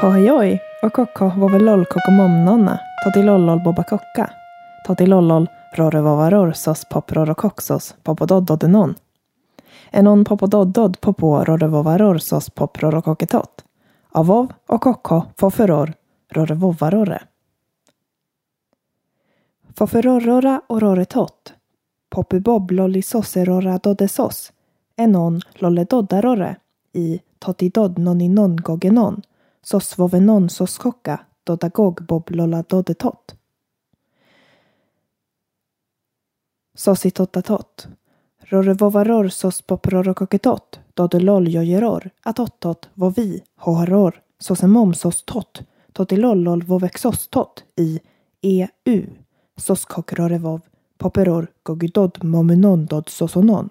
Hohejoj och kocko vovelol rore todilollol bobakocka todilollol rorrevovaror sos poprorokoxos popododdodenon enon popododdod popo rorrevovaror sos poprorokoketot avov och kokko foferor rorrevovarorre Foferorrora och roretot popibob lollisoserora dodesos enon lolledoddarorre i totidod noninon gogenon sos vovenon sos kocka dodagog boblola dodetot. Sositotatot. Rorevovaror sos poprorokoketot dodelol jojeror atottot vovi hoharor sosemom sos tot totilollol vovexos tot i EU sos kokrorevov poperor gogidod momenon dod sosonon.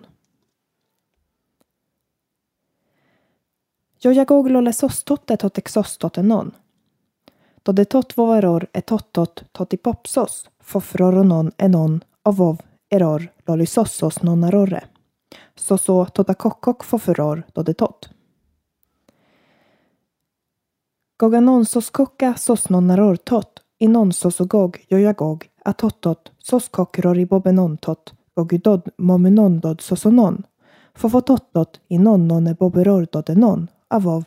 Jojagog lolle sostotte tot exostote non. Dode tot vovaror tottot totipopsos fofroronon enon avov eror lollysossos nonarorre. Soso totakokkok fofuror dode tot. Goganonsos kokka sos nonaror tot. Inon jojagog atottot sos kokrori bobenontot gogudod momenondod sosonon fofotottot i nonne boberor non avov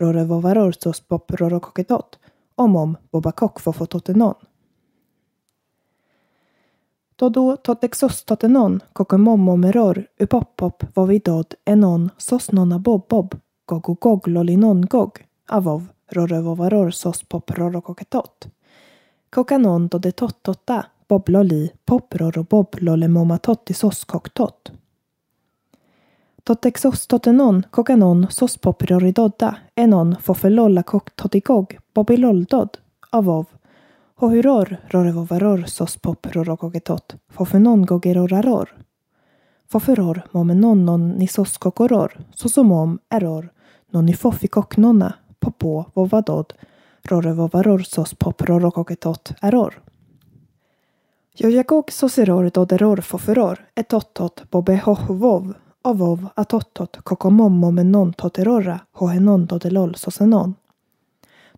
rorevovarorsos pop rorokoketot omom bobakok fofototenon. Todo totexostotenon kokomomomeror upoppop vovidod enon sosnona bobob gogogog lolinon gog avov rorevovaror pop rorokoketot. Kokanon dode tottota bobloli poproro boblole momatotti koktot. Totexos totenon kokanon sos popridoridodda enon fofelolla kok totigog bobiloldod avov hohuror rorevovaror sos poprorokogetot fofenon gogeroraror. Foferor momenonnon ni sos kokoror sosomom eror noni fofikoknonna popo vovadod rorevovaror sos poprorokogetot eror. Jojagog soseror doderor foferor etottot bobehohvov avov atottot kokomommo non toterora hohenon dodelol sosenon.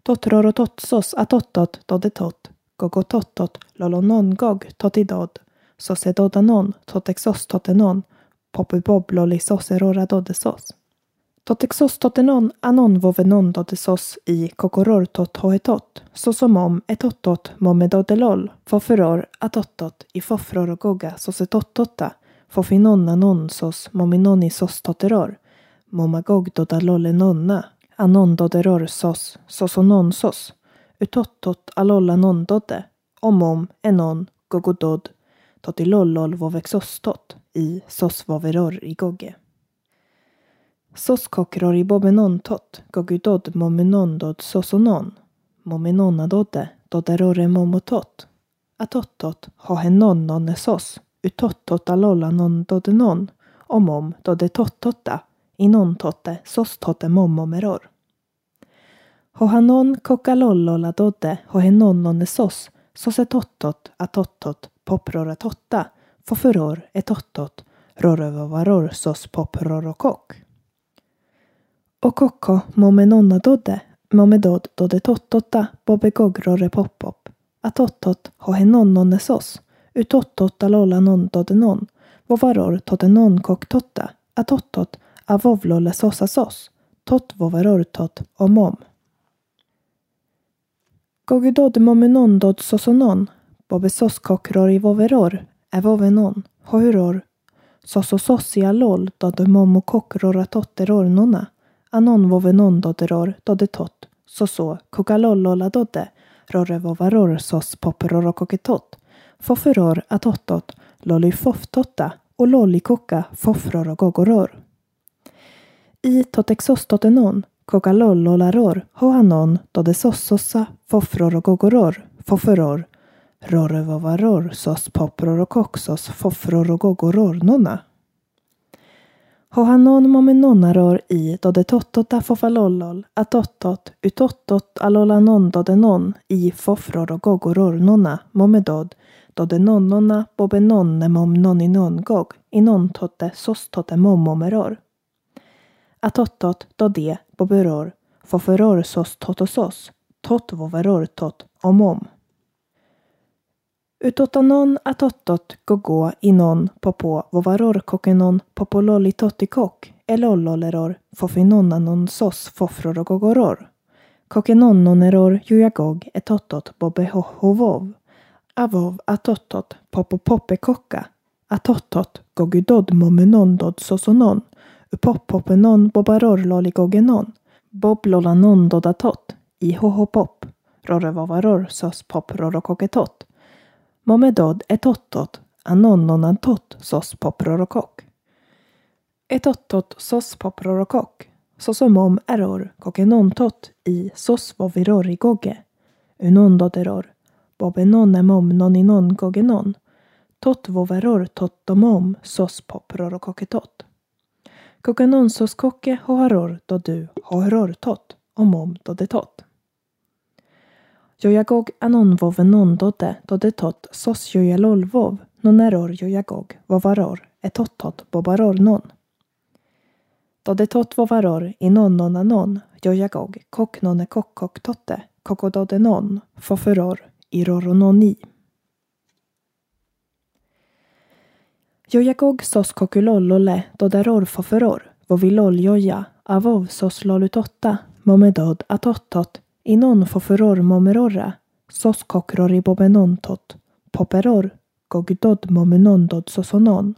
Totrorototsos atottot dodetot gogotottot lolonon gog totidod sosedodanon totexos totenon popibob lolisoserora dodesos. Totexos totenon anon vovenon dodesos i kokoror tot hoetot sosomom etottot momedodelol foferor atottot i fofror och sosetottotta fofinonna nonsos mominoni sos toteror, momagog nonna, anon sos, utottot alolla nondodde, omom enon gogodod, totilollol vovexostot, i sos voveror i gogge. Sos kokror i bobenontot, gogudod momenondod sosonon, momenonadodde, doderore momotot, atottot Hohenononesos ut tottotta utottot non dode non, omom dode tottotta, inon totte sos totte mommomeror. Hohanon kokalollola dodde hohenon nonne sos, sos etottot atottot poprora totta, fofuror etottot rorövovaror sos poprorokok. Okokko momenonna dodde, momedod dode tottotta bobegogrore poppop, atottot hohenon nonne sos, utottot alolla non dodenon, vovaror todenon kok totta, atottot avovlolle sossa sos, tot vovaror tot omom. Gogudod momenon dod sosonon, bobe sos kokror i voveror, evovenon, hohuror, sosososia lol dode momo kokrora totteror nonna, anon vovenon doderor dode tot, soso kokalollola dode. rorre vovaror sos poperorokoketot, fofferor atottot, lollyfoftotta och lollykokka foffror och gogoror. I totexostotenon, kokalollolaror, hoanon, dodesossossa, foffror och gogoror, fofferor, rorrevovaror, sos popror och koxos, foffror och gogoror nonna. Hohanon momenonaror i dode tottota fofalollol, atottot, utottot allolanon dode non i fofror och gogoror nonna, momedod, dode nonnonna bobe nonne mom nonni nongog inon totte sos. Atottot dode boberor Foferor sos totosos. Tot voveror tot omom. Utotanon atottot gogo inon popo vovaror kokenon popololi totikok elolloleror fofinonnanon sos fofrorogogoror. Kokenonnoneror jujagog etottot bobehohovov. Avov atottot popopopekokka. Atottot gogudod momenondod sosonon. Upoppopenon bobarorloligogenon. loligogenon. Ihohopop. Rorrevovaror sos poprorokoketot. Momedod etottot. Anonnonantot sos poprorokok. Etottot sos poprorokok. Sosomom error kokenontot i sos voviror igoge. Unondoderor. Bobeноnemom noninon gogenon. Tot voveror tottomom sos poprorokoketot. Kokenon sos koke hoaror do du hoaror tot omom dodetot. Jojagog anon vovenon dode dodetot sos jojalolvov noneror jojagog vovaror etottot bobaror non. Dodetot vovaror inon nonanon jojagog koknone kokododenon foferor irorononi. Jojagog sos kokulollole doderor foferor voviloljoja avov sos lolutotta momedod atottot inon foforor momerorra sos kokrori bobenontot poperor gogdod momenondod sosonon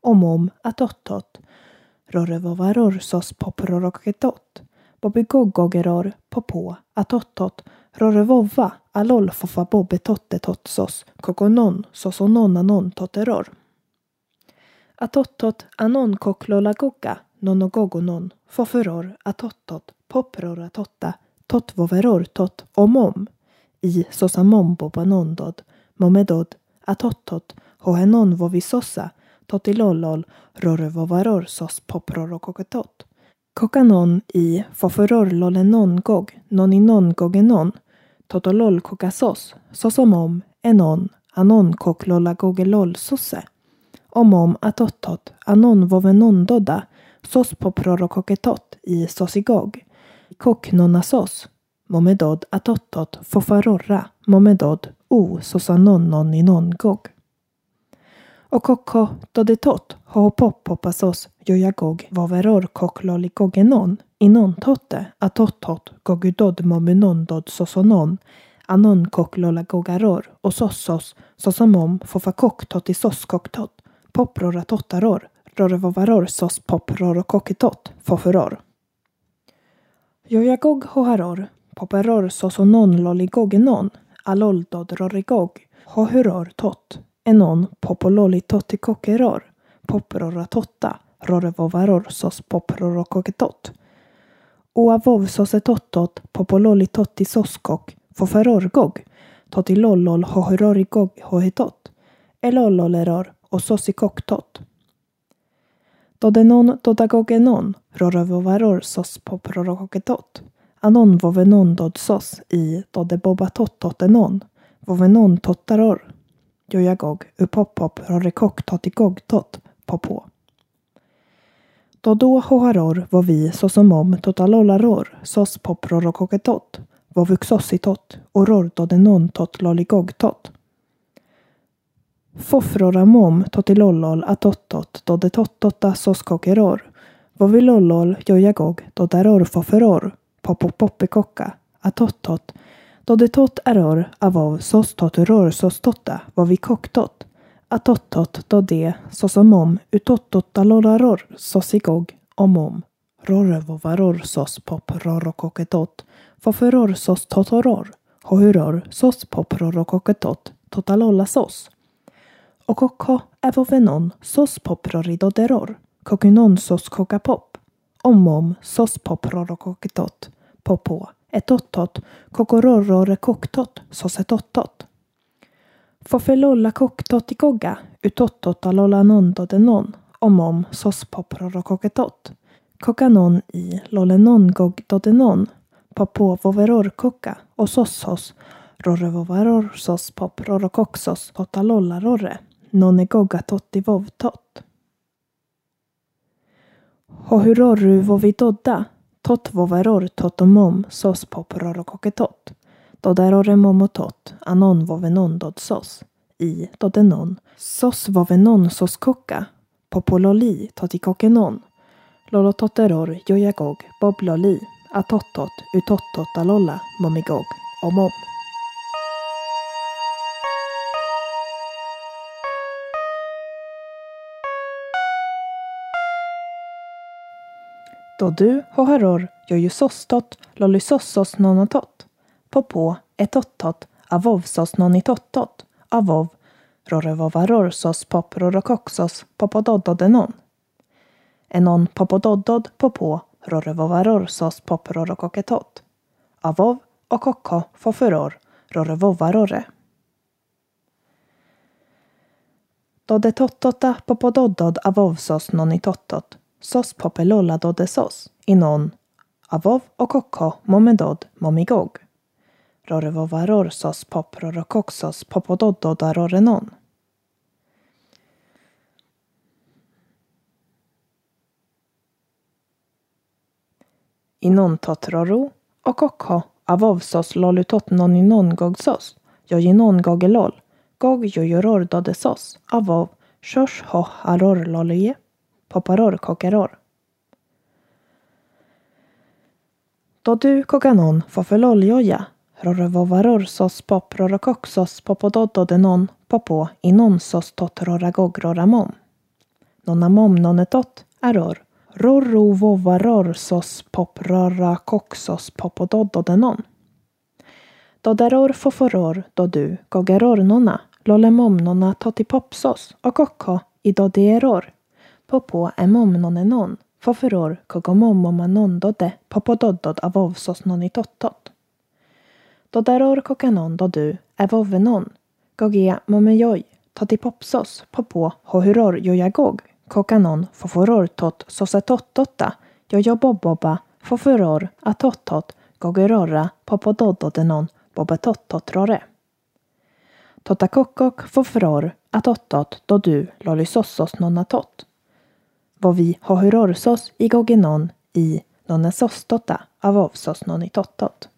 omom atottot rorevovaror sos poproroketot bobigogogeror popo atottot rorevova alol fofabobetottetot sos kokonon sosononanon toteror. Atottot anon koklolagoga nonogogonon foforor atottot poprora Tot voveror tot omom i sosa mombo banondod. momedod atottot hohenon vovisossa totilolol rorvovaror sos poprorokoketot. Kokanon i foferor gog noninon gogenon totolol kokasos sosomom enon anon koklola gogelol sosse. Omom atottot anon vovenondoda sos poprorokoketot i sosigog kocknonasos, momedod atottot fofarorra momedod o sosanonnon i nongog. Och kokko dodetot hohopoppopasos jojagog vaveror kokloligogenon inon totte atottot gogudod momunondod sosonon anon koklolagogaror och sossos sosomom fofakoktot i koktot poprora tottaror sos poproro kokitot Jojagog hoharor poperor sosonon loligogenon aloldod rorigog hohuror tot enon popololi totikokeror, poprora totta rorevovaror sos poprorokoketot. Oavov sosetottot popololi totti soskok foferorgog totilollol hohurorigog hohetot, hohitot elolloleror och sosikoktot. Dodenon dodagogenon rorovovaror sos poprorokoketot anon vovenon dodsos i i dodebobatottotenon vovenon tottaror jojagog upoppop rorekok totigog tot popo. Dodo hoharor var vi såsom totalollaror sos poprorokoketot vovuxossitot och rordodenon tot loligogtot. Fofroramom totilollol atottot dodetottotta soskokeror vovilollol jojagog dodaror foferor popopoppekokka atottot dodetot eror avov sos sostotta vovikoktot atottot dode sosomom utottotaloraror sosigog omom rorrevovaror sos pop rorokoketot foferor sos totoror hohuror sos pop rorokoketot totalolla sos okokko evovenon sos pop. Roridoderor kokunon sos kokapop omom sos poprorokokitot. popo etottot kokororore koktot sosetottot Fofelolla koktot ikogga utottot alolla nondodenon omom sos poprorokoketot kokanon i lollenon gogdodenon popo voveror kokka och sossos rorrevovaror sos pop totalolla rorre nonne gogga totti vovtot. Hohurorru vovidodda Tot voveror totomom sos popror koketot. Doderore momotot anon vovenon dod sos. I dodenon. Sos vovenon sos koka. Popololi totikokenon. Lolototteror jojagog bobloli. Atottot utottot alolla momigog omom. Om. Du hoharor jojusostot lollysossos nonatot. Popo etottot avovsos nonitottot. Avov rorovovarorsos poprorokoxos popododdodenon. Enon popododdod popo rorovovarorsos poprorokoketot. Avov och kokko foforor rorevovarore. Dodetottota popododdod avovsos nonitottot sos popelolla dodesos inon avov och kokko momedod momigog. Rorevovaror sos poprorokoxos popododdoda rorenon. Inon totroro och kokko avovsos lolutot noninon gogsos jojinon gogelol gog jojoror dodesos avov shosh ho aror lolye poparor kokaror. Då du koganon fofeloljoja rorovovaror sos pop rorokoxos popododdodenon popo inon sos tot roragogroramom. Nonamom nonetot aror rorovovaror sos pop rorakoxos popododdodenon. Doderor foforor do du gogeror nona lolemom nona totipopsos och kokko i dodieror popo emomnonenon foforor kogomomomanondode omanon dode popododdod avovsos nonitottot. Dodaror kokanon dodu evovenon gogia momejoj totipopsos popo hohuror jojagog kokanon foforor tot sosetottotta jojoboboba foforor atottot gogerora popododdodenon bobetottotrore. Totakokkok foforor atottot dodu lolisossos nonatot vovi hohurorsos i gogenon i nonesostota avovsos nonitottot.